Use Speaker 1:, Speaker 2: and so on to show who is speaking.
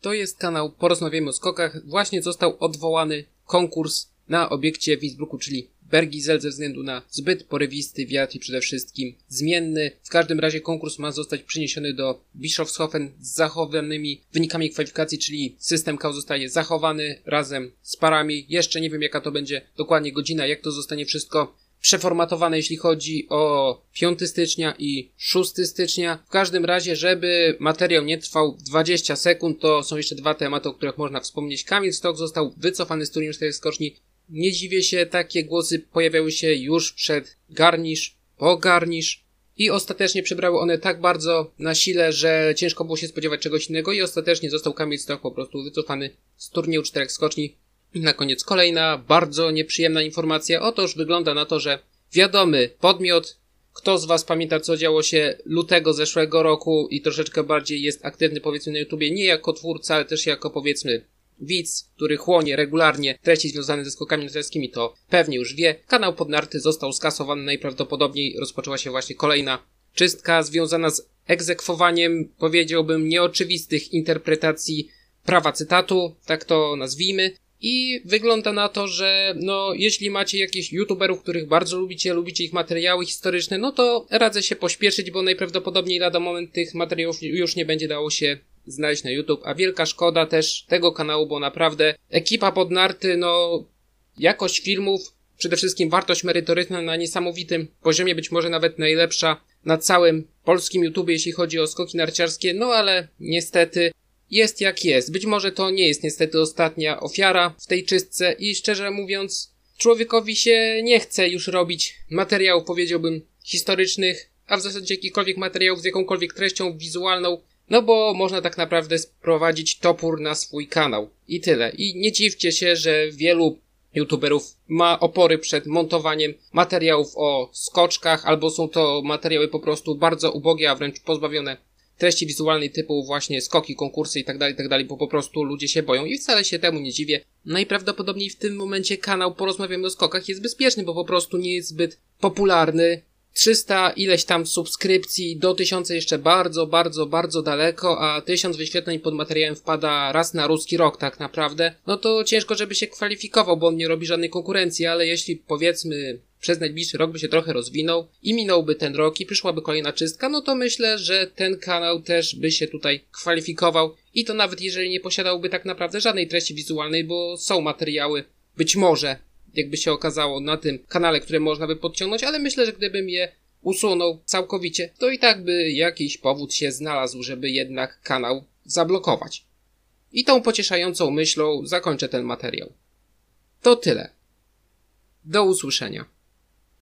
Speaker 1: To jest kanał Porozmawiamy o skokach. Właśnie został odwołany konkurs na obiekcie w Innsbrucku, czyli Bergizel ze względu na zbyt porywisty wiatr i przede wszystkim zmienny. W każdym razie konkurs ma zostać przeniesiony do Bischofshofen z zachowanymi wynikami kwalifikacji, czyli system KAU zostaje zachowany razem z parami. Jeszcze nie wiem jaka to będzie dokładnie godzina, jak to zostanie wszystko przeformatowane, jeśli chodzi o 5 stycznia i 6 stycznia. W każdym razie, żeby materiał nie trwał 20 sekund, to są jeszcze dwa tematy, o których można wspomnieć. Kamil Stok został wycofany z turnieju 4 skoczni. Nie dziwię się, takie głosy pojawiały się już przed Garnisz, po Garnisz i ostatecznie przybrały one tak bardzo na sile, że ciężko było się spodziewać czegoś innego i ostatecznie został Kamil Stok po prostu wycofany z turnieju 4 skoczni. Na koniec kolejna bardzo nieprzyjemna informacja. Otóż wygląda na to, że wiadomy podmiot, kto z Was pamięta, co działo się lutego zeszłego roku i troszeczkę bardziej jest aktywny, powiedzmy, na YouTubie, nie jako twórca, ale też jako, powiedzmy, widz, który chłonie regularnie treści związane ze skokami narciarskimi, to pewnie już wie. Kanał Podnarty został skasowany, najprawdopodobniej rozpoczęła się właśnie kolejna czystka związana z egzekwowaniem, powiedziałbym, nieoczywistych interpretacji prawa cytatu, tak to nazwijmy. I wygląda na to, że no, jeśli macie jakichś youtuberów, których bardzo lubicie, lubicie ich materiały historyczne, no to radzę się pośpieszyć, bo najprawdopodobniej lada moment tych materiałów już nie będzie dało się znaleźć na YouTube, a wielka szkoda też tego kanału, bo naprawdę ekipa pod narty, no, jakość filmów, przede wszystkim wartość merytoryczna na niesamowitym poziomie, być może nawet najlepsza na całym polskim YouTube, jeśli chodzi o skoki narciarskie, no ale niestety jest jak jest. Być może to nie jest niestety ostatnia ofiara w tej czystce i szczerze mówiąc, człowiekowi się nie chce już robić materiałów, powiedziałbym, historycznych, a w zasadzie jakichkolwiek materiałów z jakąkolwiek treścią wizualną, no bo można tak naprawdę sprowadzić topór na swój kanał. I tyle. I nie dziwcie się, że wielu youtuberów ma opory przed montowaniem materiałów o skoczkach, albo są to materiały po prostu bardzo ubogie, a wręcz pozbawione treści wizualnej typu właśnie skoki, konkursy i tak dalej, tak bo po prostu ludzie się boją i wcale się temu nie dziwię. Najprawdopodobniej w tym momencie kanał Porozmawiamy o skokach jest bezpieczny, bo po prostu nie jest zbyt popularny. 300 ileś tam subskrypcji, do 1000 jeszcze bardzo, bardzo, bardzo daleko, a 1000 wyświetleń pod materiałem wpada raz na ruski rok tak naprawdę, no to ciężko, żeby się kwalifikował, bo on nie robi żadnej konkurencji, ale jeśli powiedzmy przez najbliższy rok by się trochę rozwinął i minąłby ten rok i przyszłaby kolejna czystka, no to myślę, że ten kanał też by się tutaj kwalifikował i to nawet jeżeli nie posiadałby tak naprawdę żadnej treści wizualnej, bo są materiały, być może, jakby się okazało, na tym kanale, które można by podciągnąć, ale myślę, że gdybym je usunął całkowicie, to i tak by jakiś powód się znalazł, żeby jednak kanał zablokować. I tą pocieszającą myślą zakończę ten materiał. To tyle. Do usłyszenia.